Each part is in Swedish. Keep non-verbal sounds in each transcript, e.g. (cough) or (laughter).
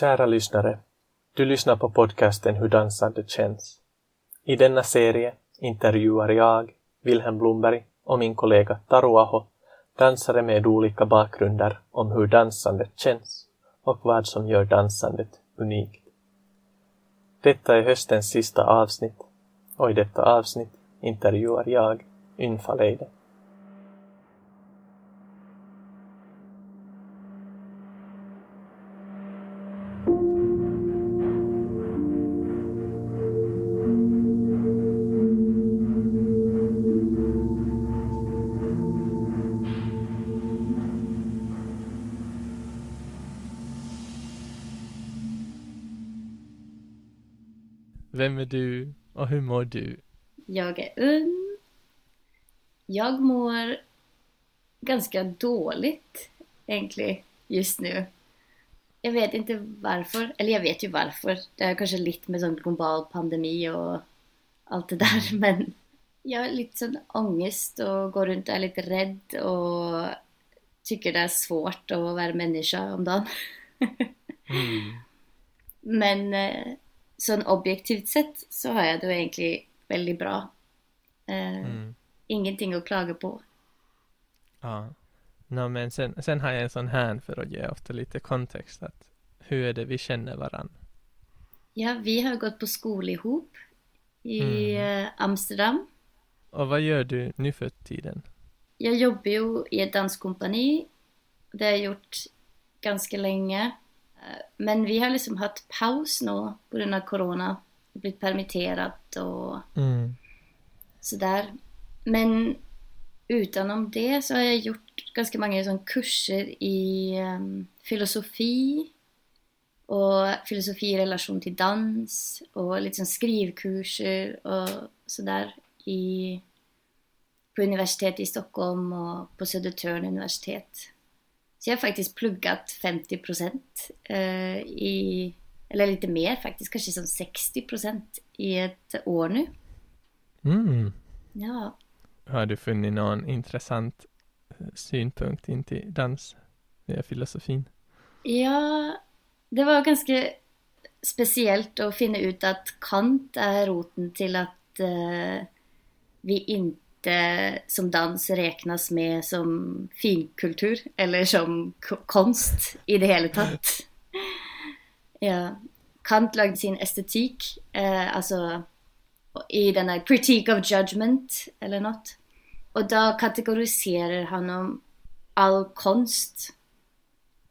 Kära lyssnare, du lyssnar på podcasten Hur dansande känns. I denna serie intervjuar jag, Wilhelm Blomberg och min kollega Taru Aho dansare med olika bakgrunder om hur dansandet känns och vad som gör dansandet unikt. Detta är höstens sista avsnitt och i detta avsnitt intervjuar jag Ynfa Leide. Vem är du och hur mår du? Jag är ung. Jag mår ganska dåligt egentligen just nu. Jag vet inte varför, eller jag vet ju varför. Det har kanske lite med sån global pandemi och allt det där, men jag har lite sån ångest och går runt och är lite rädd och tycker det är svårt att vara människa om dagen. mm. (laughs) Men eh, sån objektivt sett så har jag det egentligen väldigt bra. Eh, mm. Ingenting att klaga på. Ja. No, men sen, sen har jag en sån här för att ge ofta lite kontext. Att hur är det vi känner varann? Ja, vi har gått på skola ihop i mm. Eh, Amsterdam. Och vad gör du nu för tiden? Jag jobbar ju i ett danskompani. Det har jag gjort ganska länge. Men vi har liksom haft paus nu på grund av corona. Blivit permitterat och mm. sådär. Men utenom det så har jag gjort ganska många sån kurser i um, filosofi och filosofi i relation till dans och liksom skrivkurser och sådär i, på universitetet i Stockholm och på Södertörn universitet. Så jag har faktiskt pluggat 50 procent eh, i, eller lite mer faktiskt, kanske som 60 procent i ett år nu. Mm. Ja. Har du funnit någon intressant eh, synpunkt in till dans via filosofin? Ja, det var ganska speciellt att finna ut att Kant är roten till att eh, vi inte inte som dans räknas med som finkultur eller som konst i det hela taget. (laughs) Ja. Kant lagde sin estetik, eh, alltså i den här Critique of Judgment eller något. Och då kategoriserar han om all konst.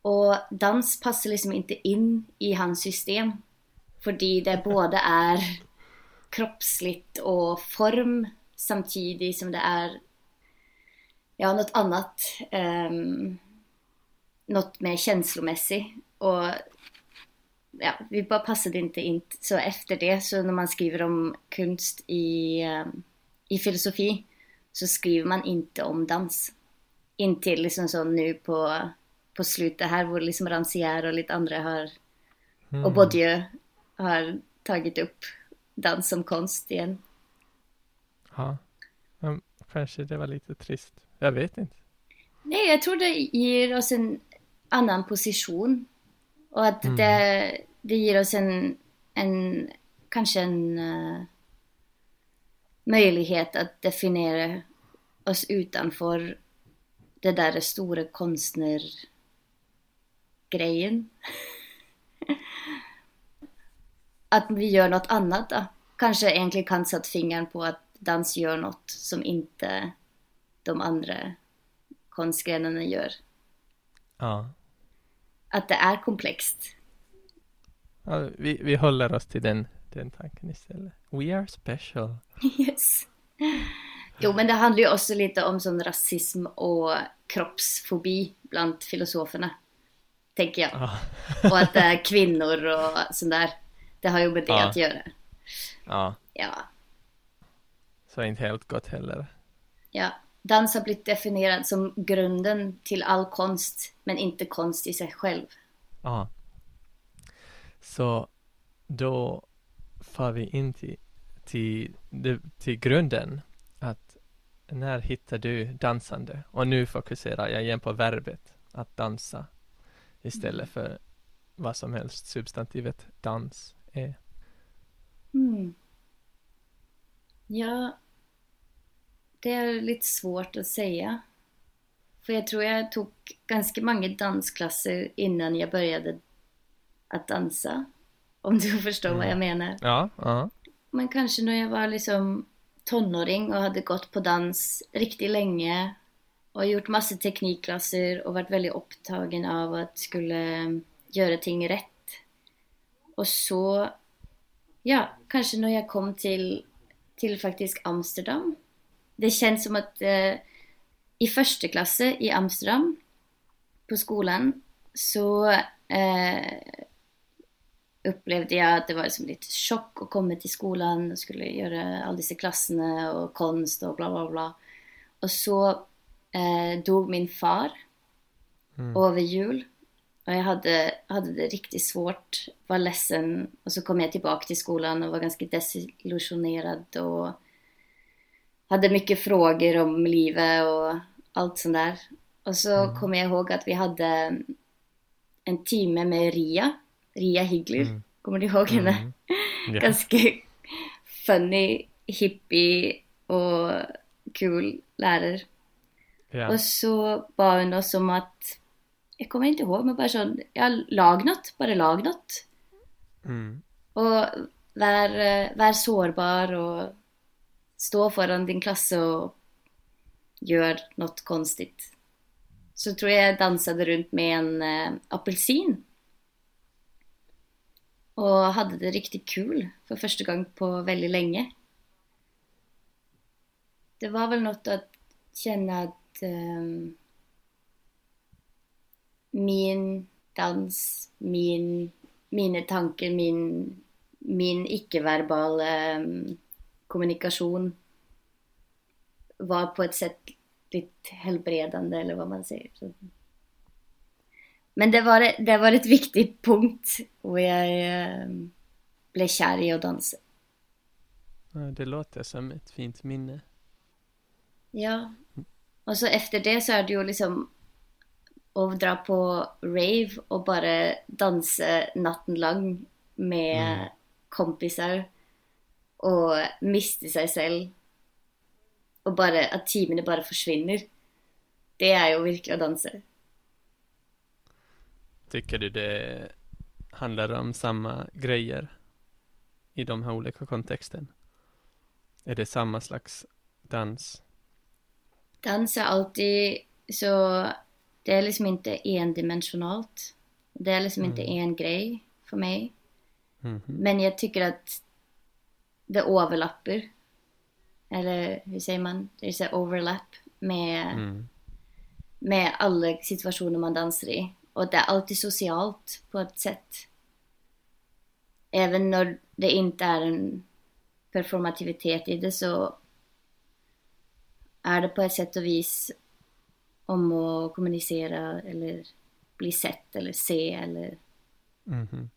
Och dans passar liksom inte in i hans system. För det både är kroppsligt och form samtidigt som det är ja, något annat. Um, något mer känslomässigt. Och ja, vi bara passade inte in så efter det. Så när man skriver om konst i, um, i filosofi så skriver man inte om dans. Intill liksom så nu på, på slutet här hvor liksom Rancière och lite andra har mm. och Bourdieu har tagit upp dans som konst igen. Ja. Men kanske det var lite trist. Jag vet inte. Nej, jag tror det ger oss en annan position. Och att mm. det, det ger oss en, en kanske en uh, möjlighet att definiera oss utanför det där stora konstnärgrejen. (laughs) att vi gör något annat då. Kanske egentligen kan satt fingern på att dans gör något som inte de andra konstgrenarna gör. Ja. Att det är komplext. Ja, vi, vi håller oss till den, den tanken istället. We are special. (laughs) Yes. Jo, men det handlar ju också lite om sån rasism och kroppsfobi bland filosoferna. Tänker jag. Ja. (laughs) och att det är kvinnor och sånt där. Det har ju med det ja. att göra. Ja. Ja. Så inte helt gott heller. Ja, dans har blivit definierad som grunden till all konst, men inte konst i sig själv. Ja. Så då far vi in till, till, till grunden att när hittar du dansande? Och nu fokuserar jag igen på verbet att dansa istället för vad som helst substantivet dans är? Mm. Ja, det är lite svårt att säga. För jag tror jag tog ganska många dansklasser innan jag började att dansa. Om du (laughs) förstår mm. vad jag menar. Ja, ja. Men kanske när jag var liksom tonåring och hade gått på dans riktigt länge och gjort massa teknikklasser och varit väldigt upptagen av att skulle göra ting rätt. Och så, ja, kanske när jag kom till, till faktiskt Amsterdam. Det känns som att eh, i första klass i Amsterdam på skolan så eh, upplevde jag att det var som lite chock att komma till skolan och skulle göra alla dessa klasserna och konst och bla bla bla. Och så eh, dog min far mm. över jul. Och jag hade, hade det riktigt svårt, var ledsen och så kom jag tillbaka till skolan och var ganska desillusionerad och hade mycket frågor om livet och allt sånt där. Och så mm. kommer jag ihåg att vi hade en timme med Ria, Ria Higgler. Mm. Kommer du ihåg henne? Mm. (laughs) Yeah. Ganska funny, hippie och kul lärare. Yeah. Och så bad hon oss om att, jag kommer inte ihåg, men bara så, ja, lag något, bara lag något. Mm. Och vär, vär sårbar och stå föran din klass och gör något konstigt. Så tror jag jag dansade runt med en äh, apelsin. Och hade det riktigt kul för första gången på väldigt länge. Det var väl något att känna att äh, min dans, min, mina tankar, min, min icke-verbala äh, kommunikation var på ett sätt lite helbredande eller vad man säger. Så. Men det var, det var ett viktigt punkt och jag eh, blev kär i att dansa. Ja, det låter som ett fint minne. Ja. Och så efter det så är det ju liksom att dra på rave och bara dansa natten lång med mm. kompisar och miste sig själv och bara att timene bara försvinner. Det är ju verkligen att dansa. Tycker du det handlar om samma grejer i de här olika kontexten? Är det samma slags dans? Dans är alltid så, det är liksom inte endimensionalt. Det är liksom mm. inte en grej för mig. Mm -hmm. Men jag tycker att det överlappar eller hur säger man, det är overlap med, mm. med alla situationer man dansar i. Och det är alltid socialt på ett sätt. Även när det inte är en performativitet i det så är det på ett sätt och vis om att kommunicera eller bli sett eller se eller mm -hmm.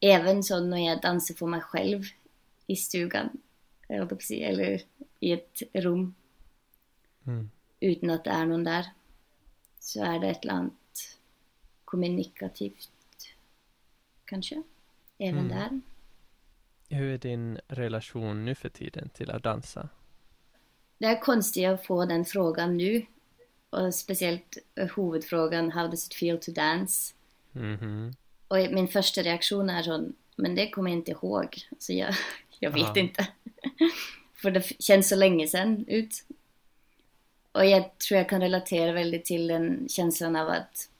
Även så när jag dansar för mig själv i stugan eller i ett rum mm. utan att det är någon där så är det ett land kommunikativt kanske även mm. där. Hur är din relation nu för tiden till att dansa? Det är konstigt att få den frågan nu och speciellt huvudfrågan How does it feel to dance? Mm -hmm. Och min första reaktion är sån, men det kommer jag inte ihåg. Så jag, (laughs) jag vet Aha. inte. (laughs) För det känns så länge sedan ut. Och jag tror jag kan relatera väldigt till den känslan av att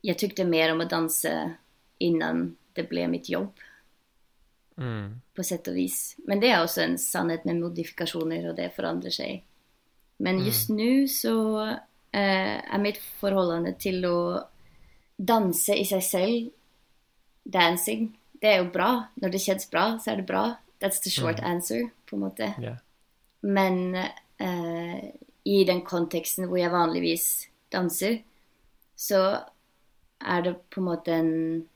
jag tyckte mer om att dansa innan det blev mitt jobb. Mm. På sätt och vis. Men det är också en sannhet med modifikationer och det förändrar sig. Men mm. just nu så eh, är mitt förhållande till att dansa i sig själv, dancing, det är ju bra. När det känns bra så är det bra. That's the short mm. answer, på en måte. Yeah. Men eh, i den kontexten hvor jeg vanligvis danser, så är det på en måte en,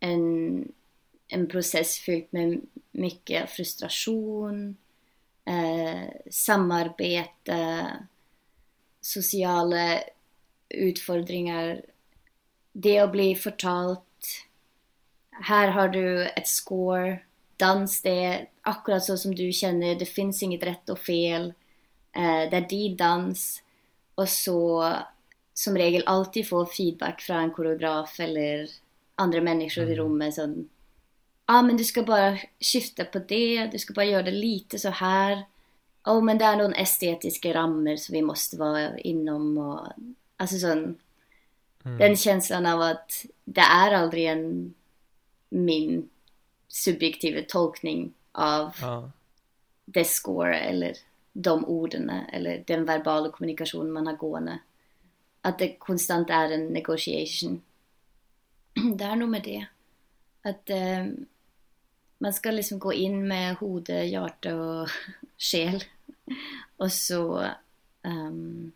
en, en process fylld med mycket frustration, eh, samarbete, sociala utfordringar det att bli fortalt här har du ett score, dans det är akkurat så som du känner, det finns inget rätt och fel. Eh, det är din dans. Och så som regel alltid få feedback från en koreograf eller andra människor i rummet som Ja ah, men du ska bara skifta på det, du ska bara göra det lite så här. Ja oh, men det är någon estetiska ramar som vi måste vara inom och alltså sån mm. Den känslan av att det är aldrig en min subjektiva tolkning av ja. det score eller de orden eller den verbala kommunikation man har gående. Att det konstant är en negotiation. (clears throat) Det är nog med det. Att eh, man ska liksom gå in med hode, hjärta och (laughs) själ. Och så um,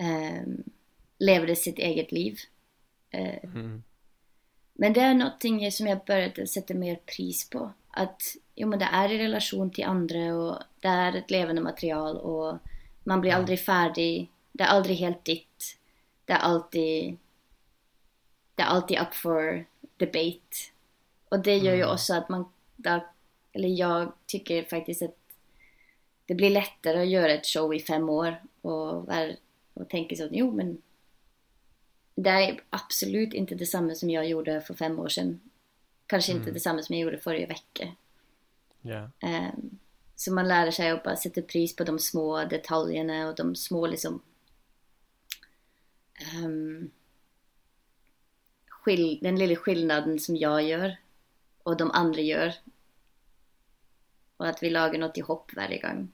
um, lever det sitt eget liv. Uh, mm. Men det är någonting som jag började sätta mer pris på. Att jo, men det är i relation till andra och det är ett levande material och man blir aldrig färdig. Det är aldrig helt ditt. Det är alltid, det är alltid up for debate. Och det gör ju mm. också att man, eller jag tycker faktiskt att det blir lättare att göra ett show i fem år och, och tänka så jo men det är absolut inte detsamma som jag gjorde för fem år sedan. Kanske mm. inte detsamma som jag gjorde förra veckan. Yeah. Um, så man lär sig att bara sätta pris på de små detaljerna och de små liksom um, skill den lilla skillnaden som jag gör och de andra gör. Och att vi lagar något ihop varje gång.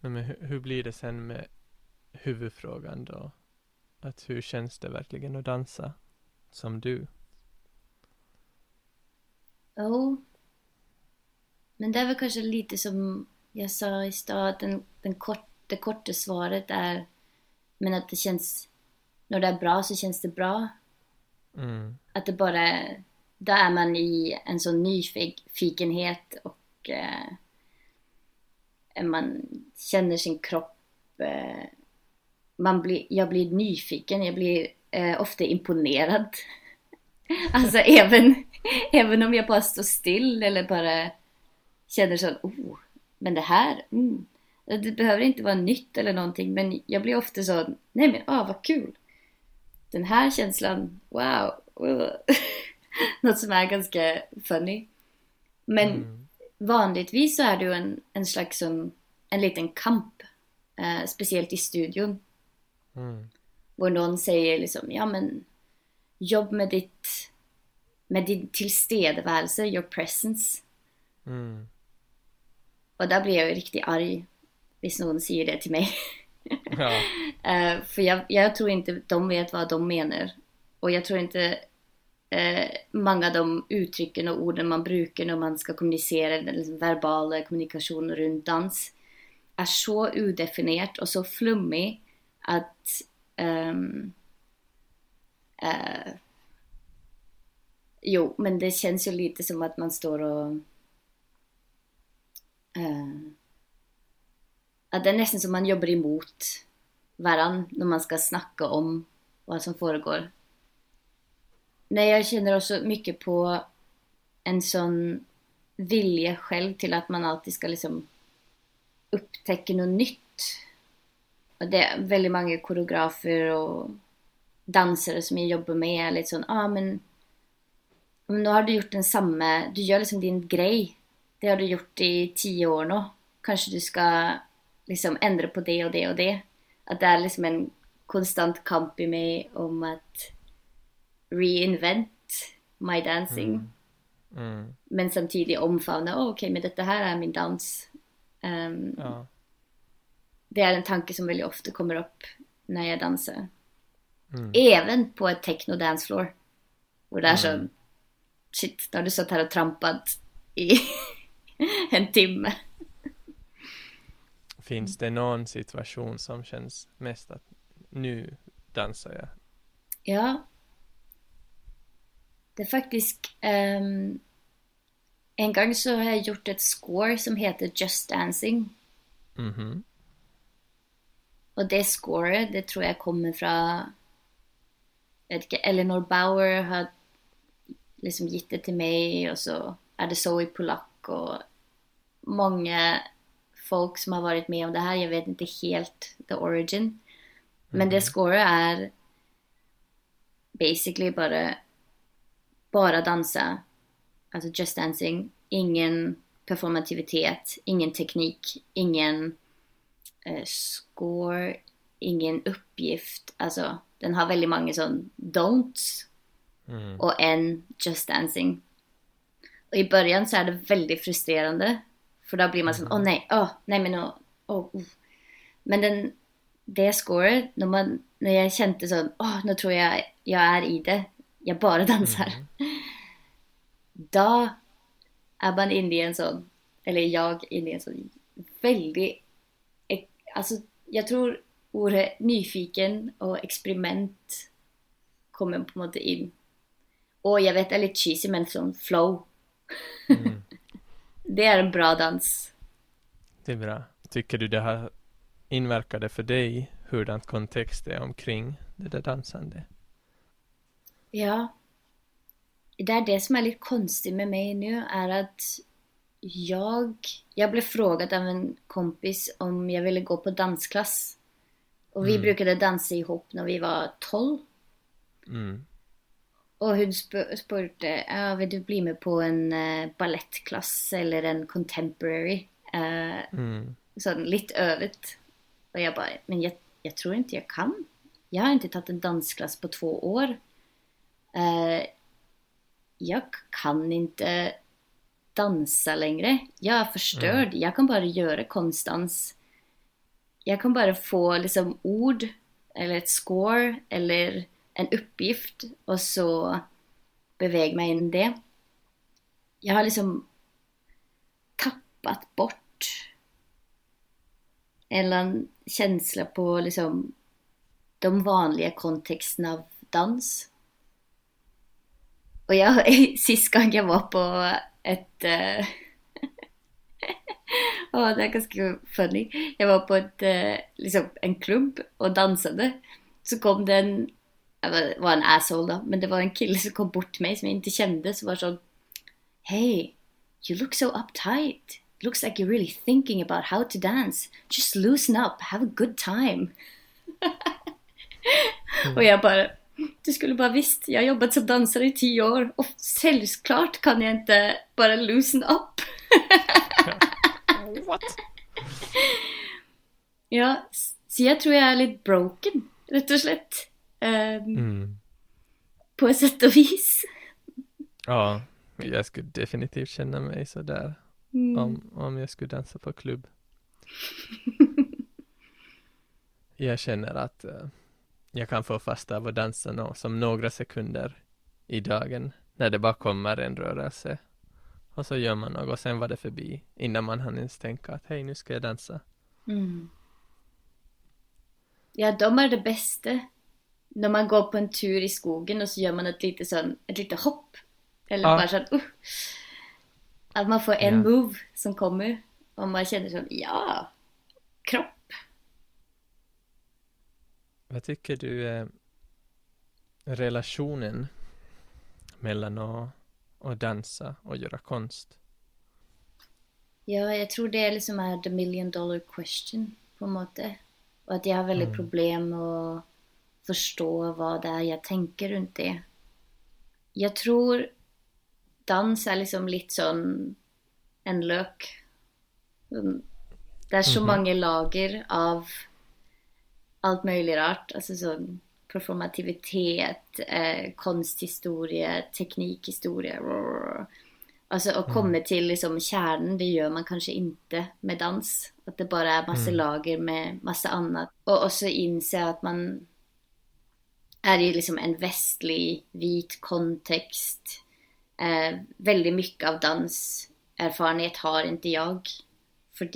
Men, men hur, hur blir det sen med huvudfrågan då? Att hur känns det verkligen att dansa som du? Jo. Men det är väl kanske lite som jag sa i stad, den, den kort, det korta svaret är men att det känns, när det är bra så känns det bra. Mm. Att det bara, då är man i en sån nyfikenhet och eh, man känner sin kropp eh, man blir, jag blir nyfiken, jag blir eh, ofta imponerad. (laughs) alltså även, även om jag bara står still eller bara känner så oh, men det här, mm. det behöver inte vara nytt eller någonting, men jag blir ofta så, nej men ah, vad kul. Den här känslan, wow. (laughs) Något som är ganska funny. Men mm. vanligtvis så är det ju en, en slags som, en liten kamp. Eh, speciellt i studion. Mm. Hvor någon säger liksom, ja men jobb med ditt, med din tillstedevärelse, your presence. Mm. Och där blir jag ju riktigt arg, hvis någon säger det till mig. (laughs) Ja. uh, (laughs) för jag, jag, tror inte de vet vad de menar. Och jag tror inte uh, många av de uttrycken och orden man brukar när man ska kommunicera, den liksom verbala kommunikationen runt dans, är så udefinierat och så flummig att um, uh, Jo, men det känns ju lite som att man står och uh, att det är nästan som man jobbar emot varann när man ska snacka om vad som föregår. Nej, jag känner också mycket på en sån vilja själv till att man alltid ska liksom upptäcka något nytt och det är väldigt många koreografer och dansare som jag jobbar med sån, ah men, men nu har du gjort den samma, du gör liksom din grej. Det har du gjort i tio år nu. Kanske du ska liksom ändra på det och det och det. Att det är liksom en konstant kamp i mig om att reinvent my dancing. Mm. Mm. Men samtidigt omfamna, oh, okej okay, men detta här är min dans. Um, ja det är en tanke som väldigt ofta kommer upp när jag dansar. Mm. Även på ett techno dancefloor. Och det är så, mm. shit, då har du suttit här och trampat i (laughs) en timme. Finns det någon situation som känns mest att nu dansar jag? Ja. Det är faktiskt um, en gång så har jag gjort ett score som heter Just Dancing. Mm -hmm. Och det scoret, det tror jag kommer från jag vet inte, Eleanor Bauer har liksom gett det till mig och så är det Zoe Polak och många folk som har varit med om det här. Jag vet inte helt the origin. Men det score är basically bara, bara dansa. Alltså just dancing. Ingen performativitet, ingen teknik, ingen eh, score, ingen uppgift. Alltså den har väldigt många sån don'ts Mm. och en just dancing. Och i början så är det väldigt frustrerande. För då blir man sån, åh nej, åh nej men åh, åh. oh. Men den, det scoret, när, man, när jag kände så, åh nu tror jag jag är i det, jag bara dansar. (laughs) Då är man inne i en sån, eller jag inne i en sån väldigt, alltså jag tror ordet nyfiken och experiment kommer på måte in. Och jag vet det är lite cheesy men sån flow. Mm. (laughs) Det är en bra dans. Det är bra. Tycker du det har inverkat det för dig hurdant kontext är omkring det där dansande? Ja. Det är det som är lite konstigt med mig nu är att jag, jag blev frågad av en kompis om jag ville gå på dansklass. Och vi Mm. brukade dansa ihop när vi var 12. Mm. Och hon sp- spurte, ja, vill du bli med på en uh, ballettklass eller en contemporary? Uh, Mm. lite övet. Och jag bara, men jag, jag tror inte jag kan. Jag har inte tagit en dansklass på två år. Eh, jag kan inte dansa längre. Jag är förstörd. Jag kan bara göra konstdans. Jag kan bara få liksom ord eller ett score eller en uppgift och så beväga mig in i det. Jag har liksom tappat bort en känsla på liksom de vanliga kontexterna av dans. Och jag, (laughs) sist gång jag var på ett... (laughs) Uh, oh, det är ganska funny. Jag var på ett, uh, liksom en klubb och dansade. Så kom det en... Jag var, en asshole då, men det var en kille som kom bort till mig som jag inte kände. som var så Hey, you look so uptight. Looks like you're really thinking about how to dance. Just loosen up, have a good time. Mm. (laughs) Och jag bara, du skulle bara visst, jag har jobbat som dansare i tio år och självklart kan jag inte bara loosen up. What? (laughs) Ja, så jag tror jag är lite broken, rätt och slett. Ehm, Mm. På ett sätt och vis. Ja, jag skulle definitivt känna mig sådär Mm. om, om jag skulle dansa på klubb. (laughs) jag känner att eh, jag kan få fast av att dansa nå, som några sekunder i dagen när det bara kommer en rörelse och så gör man något och sen var det förbi innan man hann ens tänka att hej nu ska jag dansa. Mm. Ja, de är det bästa. När man går på en tur i skogen och så gör man ett litet, sån, ett litet hopp. Eller Ja. bara sån, uh. Att man får en Ja. move som kommer. Och man känner sån, ja, kropp. Vad tycker du är relationen mellan att, att dansa och göra konst? Ja, jag tror det liksom är the million dollar question på något sätt. Och att jag har väldigt Mm. problem att förstå vad det är jag tänker runt det. Jag tror dans är liksom lite som en lök. Mm. Det är så Mhm. många lager av allt möjligt art. Alltså så performativitet, eh, konsthistoria, teknikhistoria. rrr. Alltså att komma till liksom kärnan, det gör man kanske inte med dans. Att det bara är massa Mm. lager med massa annat. Och också inse att man är i liksom en västlig, vit kontext. Eh, väldigt mycket av danserfarenhet har inte jag. För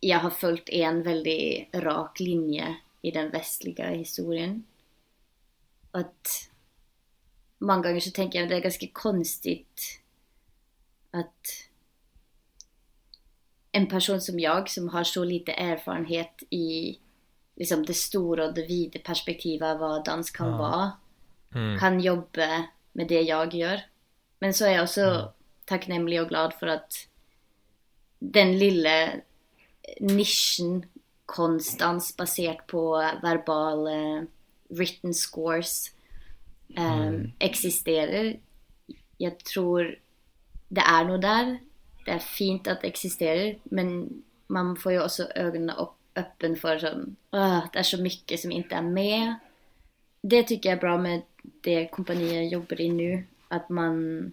jag har följt en väldigt rak linje i den västliga historien. Att många gånger så tänker jag att det är ganska konstigt att en person som jag som har så lite erfarenhet i liksom det stora och det vida perspektivet av vad dans kan Ja. vara mm. kan jobba med det jag gör. Men så är jag också Mm. tacknämlig och glad för att den lilla nischen konstdans baserat på verbala written scores eh, Mm. existerar. Jag tror det är nog där. Det är fint att det existerar, men man får ju också ögonen upp, öppen för sån, "Åh, det är så mycket som inte är med. Det tycker jag är bra med det kompani jag jobbar i nu, att man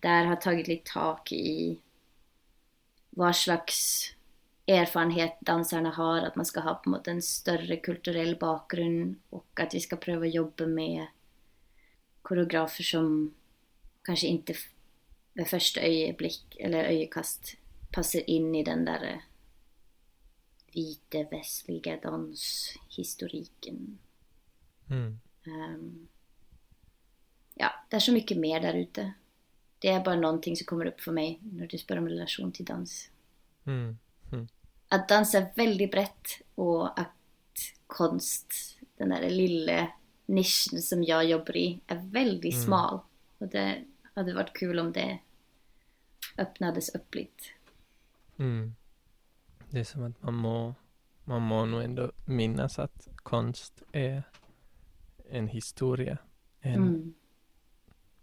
där har tagit lite tak i vad slags erfarenhet dansarna har, att man ska ha på en större kulturell bakgrund och att vi ska pröva jobba med koreografer som kanske inte vid första ögonblick eller ögonkast passar in i den där eh, vita västliga danshistoriken. Mm. Ehm, ja, det är så mycket mer där ute. Det är bara någonting som kommer upp för mig när du spör om relation till dans. Mm. Att dansa är väldigt brett och att konst, den där lilla nischen som jag jobbar i, är väldigt Mm. smal. Och det hade varit kul om det öppnades upp lite. Mm. Det är som att man må, man må nog ändå minnas att konst är en historia. En, Mm.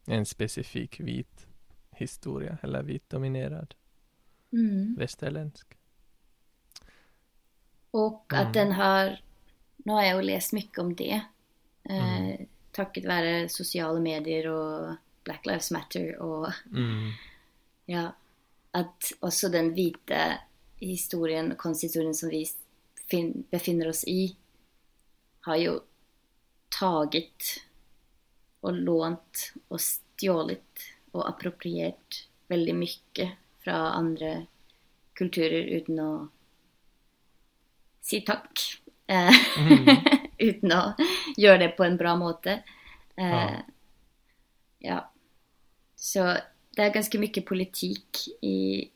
en specifik vit historia, eller vit dominerad Mm. västerländsk. Och Mm. att den har, nu har jag ju läst mycket om det. Eh, Mm. tack vare sociala medier och Black Lives Matter och Mm. (laughs) ja, att också den vita historien, konsthistorien som vi fin- befinner oss i har ju tagit och lånt och stjålit och approprierat väldigt mycket från andra kulturer utan att säga tack. Eh, Mm. (laughs) utan att göra det på en bra måte. Eh, Ja. ja. Så det är ganska mycket politik i,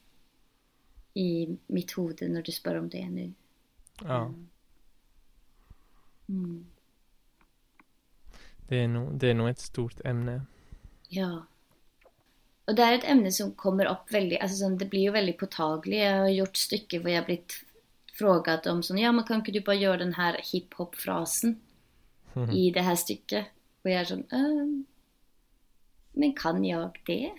i mitt huvud när du spör om det nu. Ja, Mm. det är, nog, det är nog ett stort ämne. Ja. Och det är ett ämne som kommer upp väldigt, alltså som det blir ju väldigt påtagligt. Jag har gjort stycken där jag blivit frågat om sån, ja men kan inte du bara göra den här hiphop-frasen Mm. i det här stycket? Och jag är sån, ehm, men kan jag det?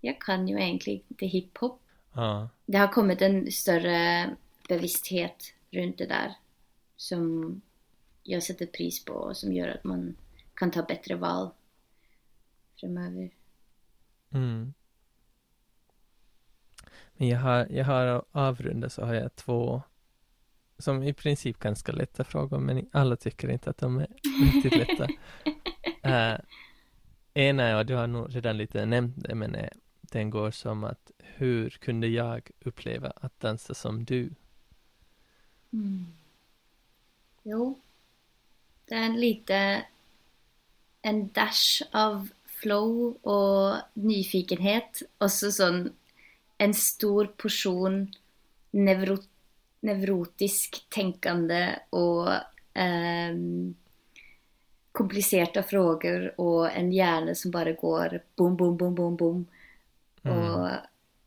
Jag kan ju egentligen inte hiphop. Ja, Det har kommit en större bevissthet runt det där som jag sätter pris på och som gör att man kan ta bättre val framöver. Mm. Men jag har, jag har att avrunda så har jag två som i princip ganska lätta frågor men alla tycker inte att de är riktigt lätta. uh, (laughs) ena är, och du har nog redan lite nämnt det, men eh, den går som att hur kunde jag uppleva att dansa som du? Mm. Jo. Det är lite en dash av flow och nyfikenhet och så sån en stor portion neuro, neurotisk tänkande och ehm, komplicerade frågor och en hjärna som bara går boom, boom, boom, boom, boom och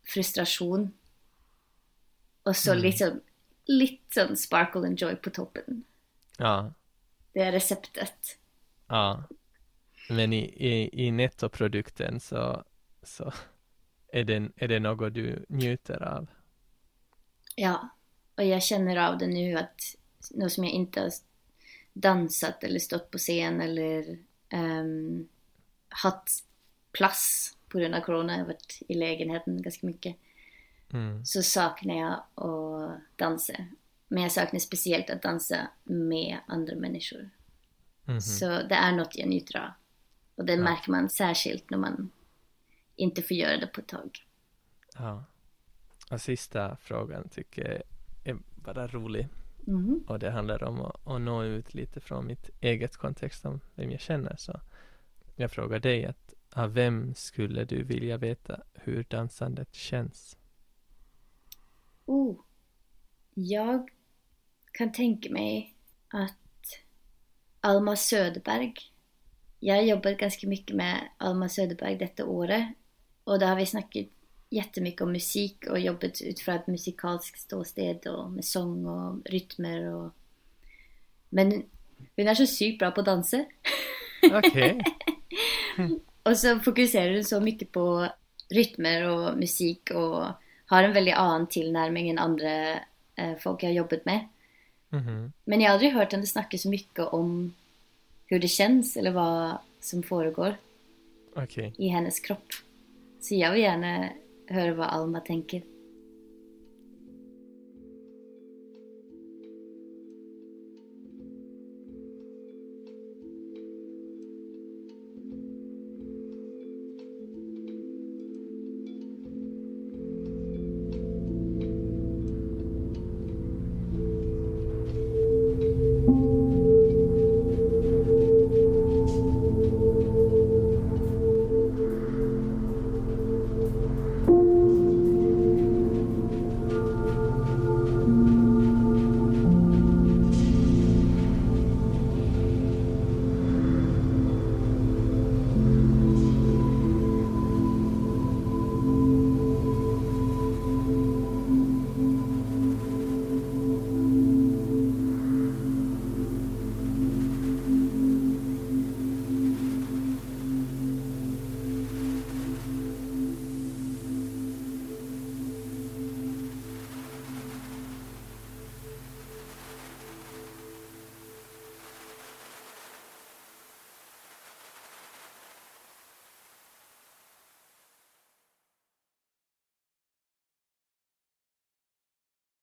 frustration. Och så Mm. liksom lite sån sparkle and joy på toppen. Ja, Det är receptet. ja. Men i, i, i nettoprodukten så, så är, det, är det något du njuter av? Ja, och jag känner av det nu att något som jag inte har dansat eller stått på scen eller um, haft plats på grund av corona, jag har varit i lägenheten ganska mycket, Mm. så saknar jag att dansa. Men jag saknar speciellt att dansa med andra människor. Mhm. Så det är något jag njuter av. Och det Ja. märker man särskilt när man inte får göra det på ett tag. Ja. Och sista frågan tycker jag är bara rolig. Mhm. Och det handlar om att, att nå ut lite från mitt eget kontext om vem jag känner. Så jag frågar dig att av vem skulle du vilja veta hur dansandet känns? Oh. Jag kan tänka mig att Alma Söderberg. Jag har jobbat ganska mycket med Alma Söderberg detta året. Och då har vi snackat jättemycket om musik och jobbat utifrån ett musikalskt ståsted och med sång och rytmer och... Men hon är så sykt bra på att dansa. (laughs) Okej. (laughs) och så fokuserar hon så mycket på rytmer och musik och har en väldigt annan tillnärmning än andra eh, folk jag har jobbat med. Mhm. Men jag har aldrig hört henne snacka så mycket om hur det känns eller vad som föregår Okej. i hennes kropp. Så jag vill gärna höra vad Alma tänker.